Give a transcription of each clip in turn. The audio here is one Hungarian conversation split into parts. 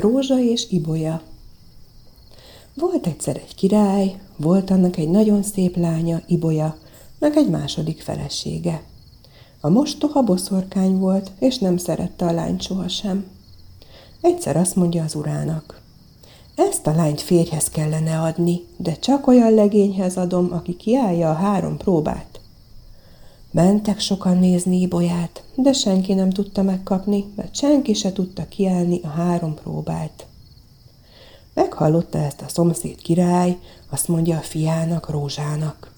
Rózsa és Ibolya Volt egyszer egy király, volt annak egy nagyon szép lánya, Ibolya, meg egy második felesége. A mostoha boszorkány volt, és nem szerette a lányt sohasem. Egyszer azt mondja az urának, ezt a lányt férjhez kellene adni, de csak olyan legényhez adom, aki kiállja a három próbát. Mentek sokan nézni Ibolyát, de senki nem tudta megkapni, mert senki se tudta kiállni a három próbát. Meghallotta ezt a szomszéd király, azt mondja a fiának, Rózsának.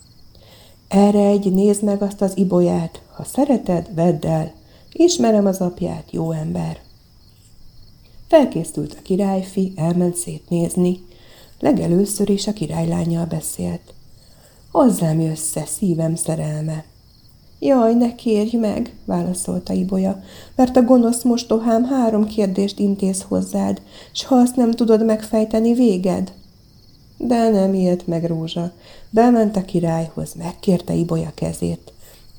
Erre egy nézd meg azt az ibolyát, ha szereted, vedd el, ismerem az apját, jó ember. Felkészült a királyfi, elment szétnézni. Legelőször is a királylányjal beszélt. Hozzám jössze, szívem szerelme. Jaj, ne kérj meg, válaszolta Ibolya, mert a gonosz mostohám három kérdést intéz hozzád, s ha azt nem tudod megfejteni, véged. De nem ilyet meg Rózsa. Bement a királyhoz, megkérte Ibolya kezét.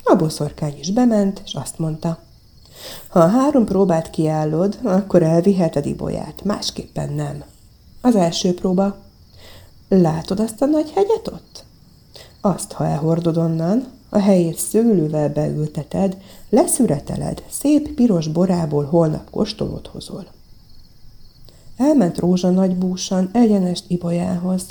A boszorkány is bement, és azt mondta, ha a három próbát kiállod, akkor elviheted Ibolyát, másképpen nem. Az első próba. Látod azt a nagy hegyet ott? Azt, ha elhordod onnan, a helyét szőlővel beülteted, leszüreteled, szép piros borából holnap kóstolót hozol. Elment Rózsa nagy búsan egyenest Ibolyához.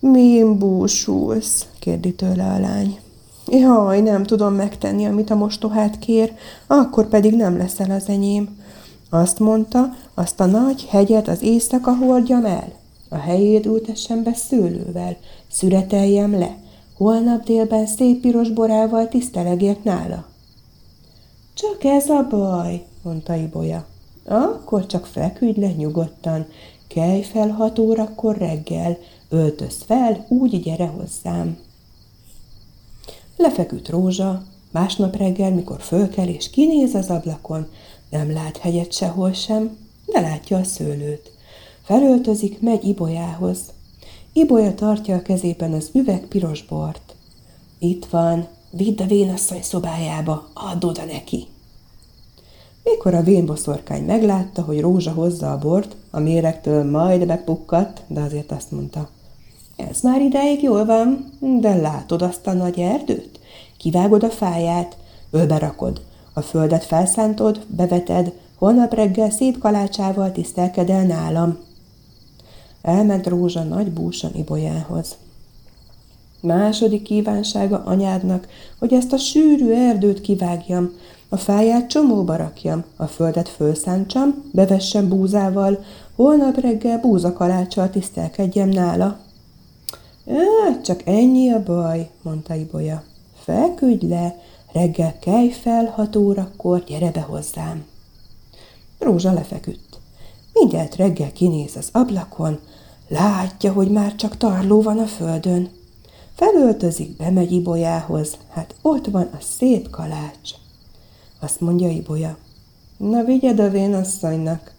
Min búsulsz? kérdi tőle a lány. Jaj, nem tudom megtenni, amit a mostohát kér, akkor pedig nem leszel az enyém. Azt mondta, azt a nagy hegyet az éjszaka hordjam el. A helyét ültessem be szőlővel, szüreteljem le. Holnap délben szép piros borával tisztelegjek nála. Csak ez a baj, mondta Ibolya. Akkor csak feküdj le nyugodtan, kelj fel hat órakor reggel, öltöz fel, úgy gyere hozzám. Lefeküdt Rózsa, másnap reggel, mikor fölkel és kinéz az ablakon, nem lát hegyet sehol sem, de látja a szőlőt. Felöltözik, megy Ibolyához. Ibolya tartja a kezében az üveg piros bort. Itt van, vidd a vénasszony szobájába, add oda neki. Mikor a vénboszorkány meglátta, hogy Rózsa hozza a bort, a méregtől majd bepukkadt, de azért azt mondta, ez már ideig jól van, de látod azt a nagy erdőt? Kivágod a fáját, ölbe rakod, a földet felszántod, beveted, holnap reggel szép kalácsával tisztelkedel nálam. Elment Rózsa nagy búsan Ibolyához. Második kívánsága anyádnak, hogy ezt a sűrű erdőt kivágjam, a fáját csomóba rakjam, a földet fölszántsam, bevessem búzával, holnap reggel búzakaláccsal tisztelkedjem nála. Á, csak ennyi a baj, mondta Ibolya. Feküdj le, reggel kelj fel hat órakor, gyere be hozzám. Rózsa lefeküdt. Mindjárt reggel kinéz az ablakon, látja, hogy már csak tarló van a földön. Felöltözik, bemegy Ibolyához, hát ott van a szép kalács. Azt mondja Ibolya, na vigyed a vénasszonynak.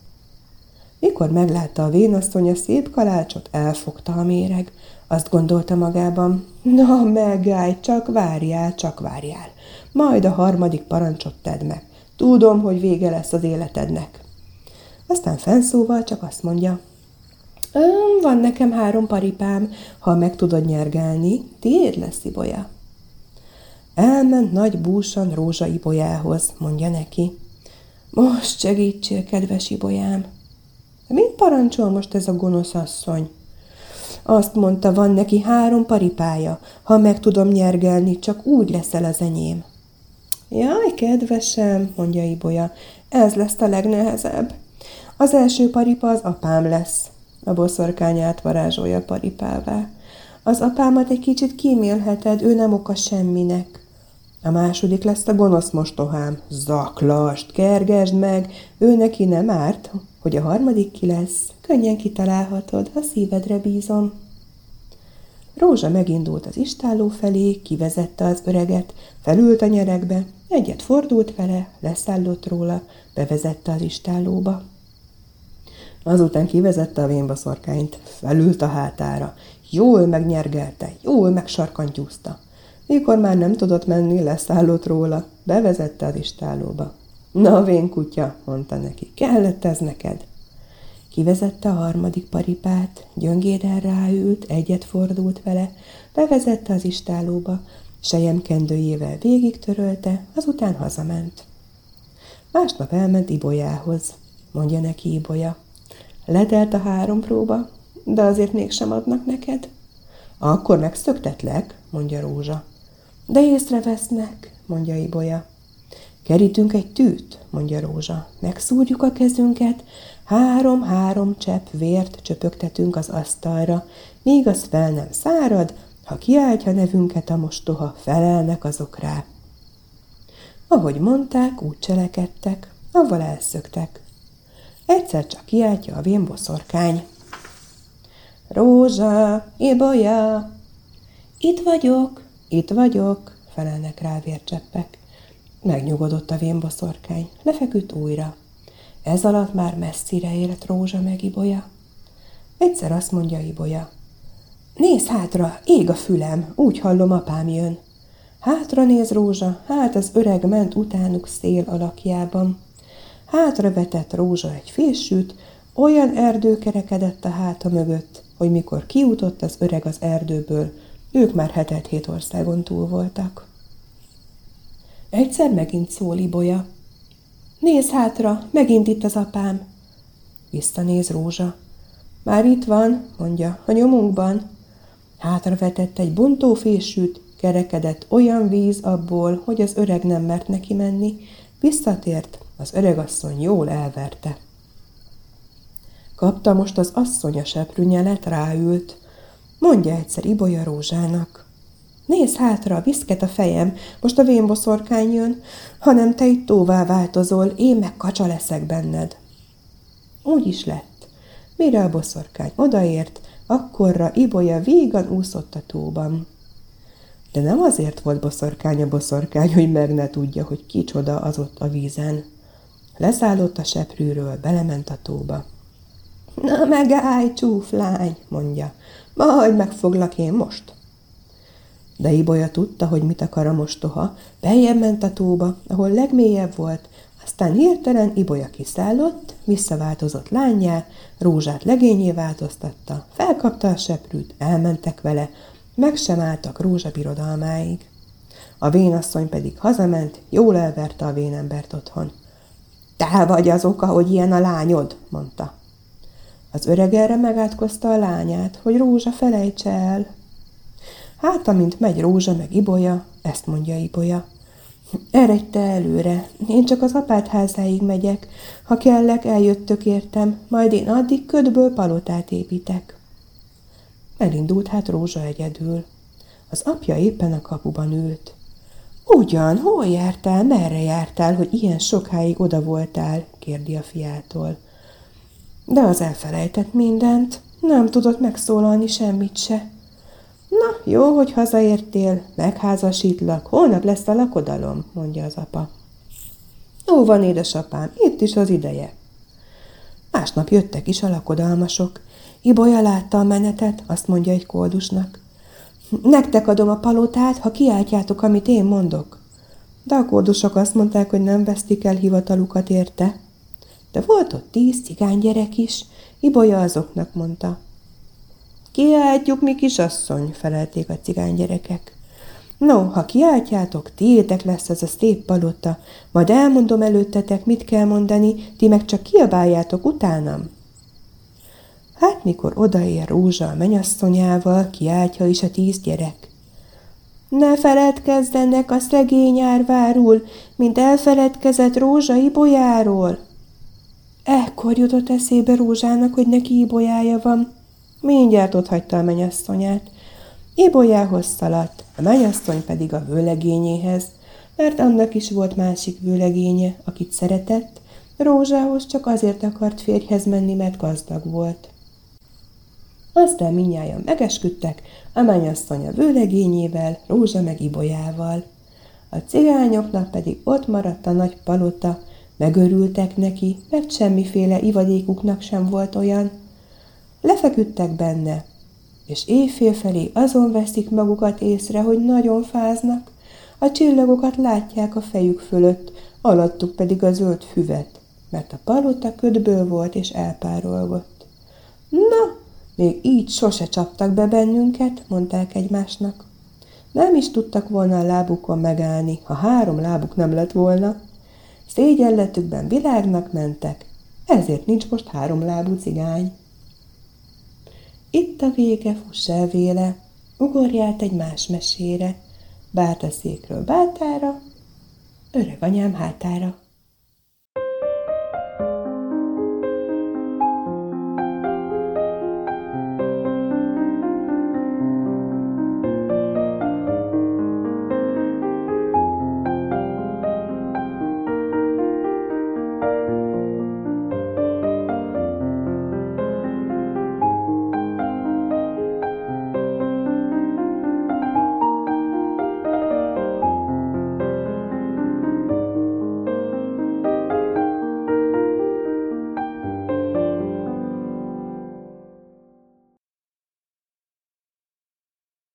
Mikor meglátta a vénasszony a szép kalácsot, elfogta a méreg, azt gondolta magában, na megállj, csak várjál, csak várjál. Majd a harmadik parancsot tedd meg. Tudom, hogy vége lesz az életednek. Aztán fenszóval csak azt mondja, van nekem három paripám, ha meg tudod nyergelni, tiéd lesz Ibolya. Elment nagy búsan Rózsa Ibolyához, mondja neki. Most segítsél, kedves Ibolyám. De mit parancsol most ez a gonosz asszony? Azt mondta, van neki három paripája. Ha meg tudom nyergelni, csak úgy leszel az enyém. Jaj, kedvesem, mondja Ibolya, ez lesz a legnehezebb. Az első paripa az apám lesz. A boszorkány átvarázsolja paripává. Az apámat egy kicsit kímélheted, ő nem oka semminek. A második lesz a gonosz mostohám. Zaklast, kergesd meg, ő neki nem árt, hogy a harmadik ki lesz. Könnyen kitalálhatod, ha szívedre bízom. Rózsa megindult az istálló felé, kivezette az öreget, felült a nyerekbe, egyet fordult vele, leszállott róla, bevezette az istállóba. Azután kivezette a vénbaszorkányt, felült a hátára, jól megnyergelte, jól megsarkantyúzta. Mikor már nem tudott menni, leszállott róla, bevezette az istállóba. Na, vén kutya, mondta neki, kellett ez neked? Kivezette a harmadik paripát, gyöngéden ráült, egyet fordult vele, bevezette az istálóba, sejemkendőjével végig törölte, azután hazament. Másnap elment Ibolyához, mondja neki Ibolya. Letelt a három próba, de azért mégsem adnak neked. Akkor megszöktetlek, mondja Rózsa. De észrevesznek, mondja Ibolya. Kerítünk egy tűt, mondja Rózsa. Megszúrjuk a kezünket, három-három csepp vért csöpögtetünk az asztalra, míg az fel nem szárad, ha kiáltja nevünket a mostoha, felelnek azok rá. Ahogy mondták, úgy cselekedtek, avval elszöktek. Egyszer csak kiáltja a vén boszorkány. Rózsa, Ibolya! Itt vagyok, itt vagyok, felelnek rá vércseppek. Megnyugodott a vénboszorkány, lefeküdt újra. Ez alatt már messzire ért Rózsa meg Ibolya. Egyszer azt mondja Ibolya. Nézz hátra, ég a fülem, úgy hallom, apám jön. Hátra néz Rózsa, hát az öreg ment utánuk szél alakjában. Hátra vetett Rózsa egy fésűt, olyan erdő kerekedett a háta mögött, hogy mikor kiutott az öreg az erdőből, ők már hetet hét országon túl voltak. Egyszer megint szól Ibolya. Nézz hátra, megint itt az apám. Visszanéz Rózsa. Már itt van, mondja, a nyomunkban. Hátra vetett egy bontófésűt, kerekedett olyan víz abból, hogy az öreg nem mert neki menni, visszatért, az öregasszony jól elverte. Kapta most az asszony a seprűnyelet, ráült. Mondja egyszer Ibolya Rózsának. Nézz hátra, viszket a fejem, most a vénboszorkány jön, hanem te itt tóvá változol, én meg kacsa leszek benned. Úgy is lett. Mire a boszorkány odaért, akkorra Ibolya vígan úszott a tóban. De nem azért volt boszorkány a boszorkány, hogy meg ne tudja, hogy kicsoda az ott a vízen. Leszállott a seprűről, belement a tóba. Na megállj, csúflány, mondja, majd megfoglak én most. De Ibolya tudta, hogy mit akar a mostoha, beljebb ment a tóba, ahol legmélyebb volt, aztán hirtelen Ibolya kiszállott, visszaváltozott lányjá, rózsát legényé változtatta, felkapta a seprűt, elmentek vele, meg sem álltak rózsa birodalmáig. A vénasszony pedig hazament, jól elverte a vénembert otthon. Te vagy az oka, hogy ilyen a lányod, mondta. Az öreg erre megátkozta a lányát, hogy Rózsa felejtse el. Hát, amint megy Rózsa meg Ibolya, ezt mondja Ibolya. Eredj te előre, én csak az apát házáig megyek, ha kellek, eljöttök értem, majd én addig ködből palotát építek. Elindult hát Rózsa egyedül. Az apja éppen a kapuban ült. Ugyan, hol jártál, merre jártál, hogy ilyen sokáig oda voltál? kérdi a fiától. De az elfelejtett mindent, nem tudott megszólalni semmit se. Na, jó, hogy hazaértél, megházasítlak, holnap lesz a lakodalom, mondja az apa. Ó, van, édesapám, itt is az ideje. Másnap jöttek is a lakodalmasok. Ibolya látta a menetet, azt mondja egy koldusnak. Nektek adom a palotát, ha kiáltjátok, amit én mondok. De a koldusok azt mondták, hogy nem vesztik el hivatalukat érte. De volt ott tíz cigánygyerek is, Ibolya azoknak mondta. Kiáltjuk, mi kisasszony, felelték a cigánygyerekek. No, ha kiáltjátok, tiétek lesz ez a szép palota, majd elmondom előttetek, mit kell mondani, ti meg csak kiabáljátok utánam. Hát, mikor odaér Rózsa a menyasszonyával, kiáltja is a tíz gyerek. Ne feledkezzenek a szegény árvárul, mint elfeledkezett Rózsa ibolyáról. Ekkor jutott eszébe Rózsának, hogy neki ibolyája van. Mindjárt ott hagyta a menyasszonyát. Ibolyához szaladt, a menyasszony pedig a vőlegényéhez, mert annak is volt másik vőlegénye, akit szeretett, Rózsához csak azért akart férjhez menni, mert gazdag volt. Aztán minnyáján megesküdtek, a menyasszony a vőlegényével, Rózsa meg Ibolyával. A cigányoknak pedig ott maradt a nagy palota, megörültek neki, mert semmiféle ivadékuknak sem volt olyan. Lefeküdtek benne, és éjfél felé azon veszik magukat észre, hogy nagyon fáznak. A csillagokat látják a fejük fölött, alattuk pedig a zöld füvet, mert a palota ködből volt és elpárolgott. Na, még így sose csaptak be bennünket, mondták egymásnak. Nem is tudtak volna a lábukon megállni, ha három lábuk nem lett volna. Szégyenletükben világnak mentek, ezért nincs most három lábú cigány. Itt a vége, fuss el véle, ugorját egy más mesére, báta székről bátára, öreg anyám hátára.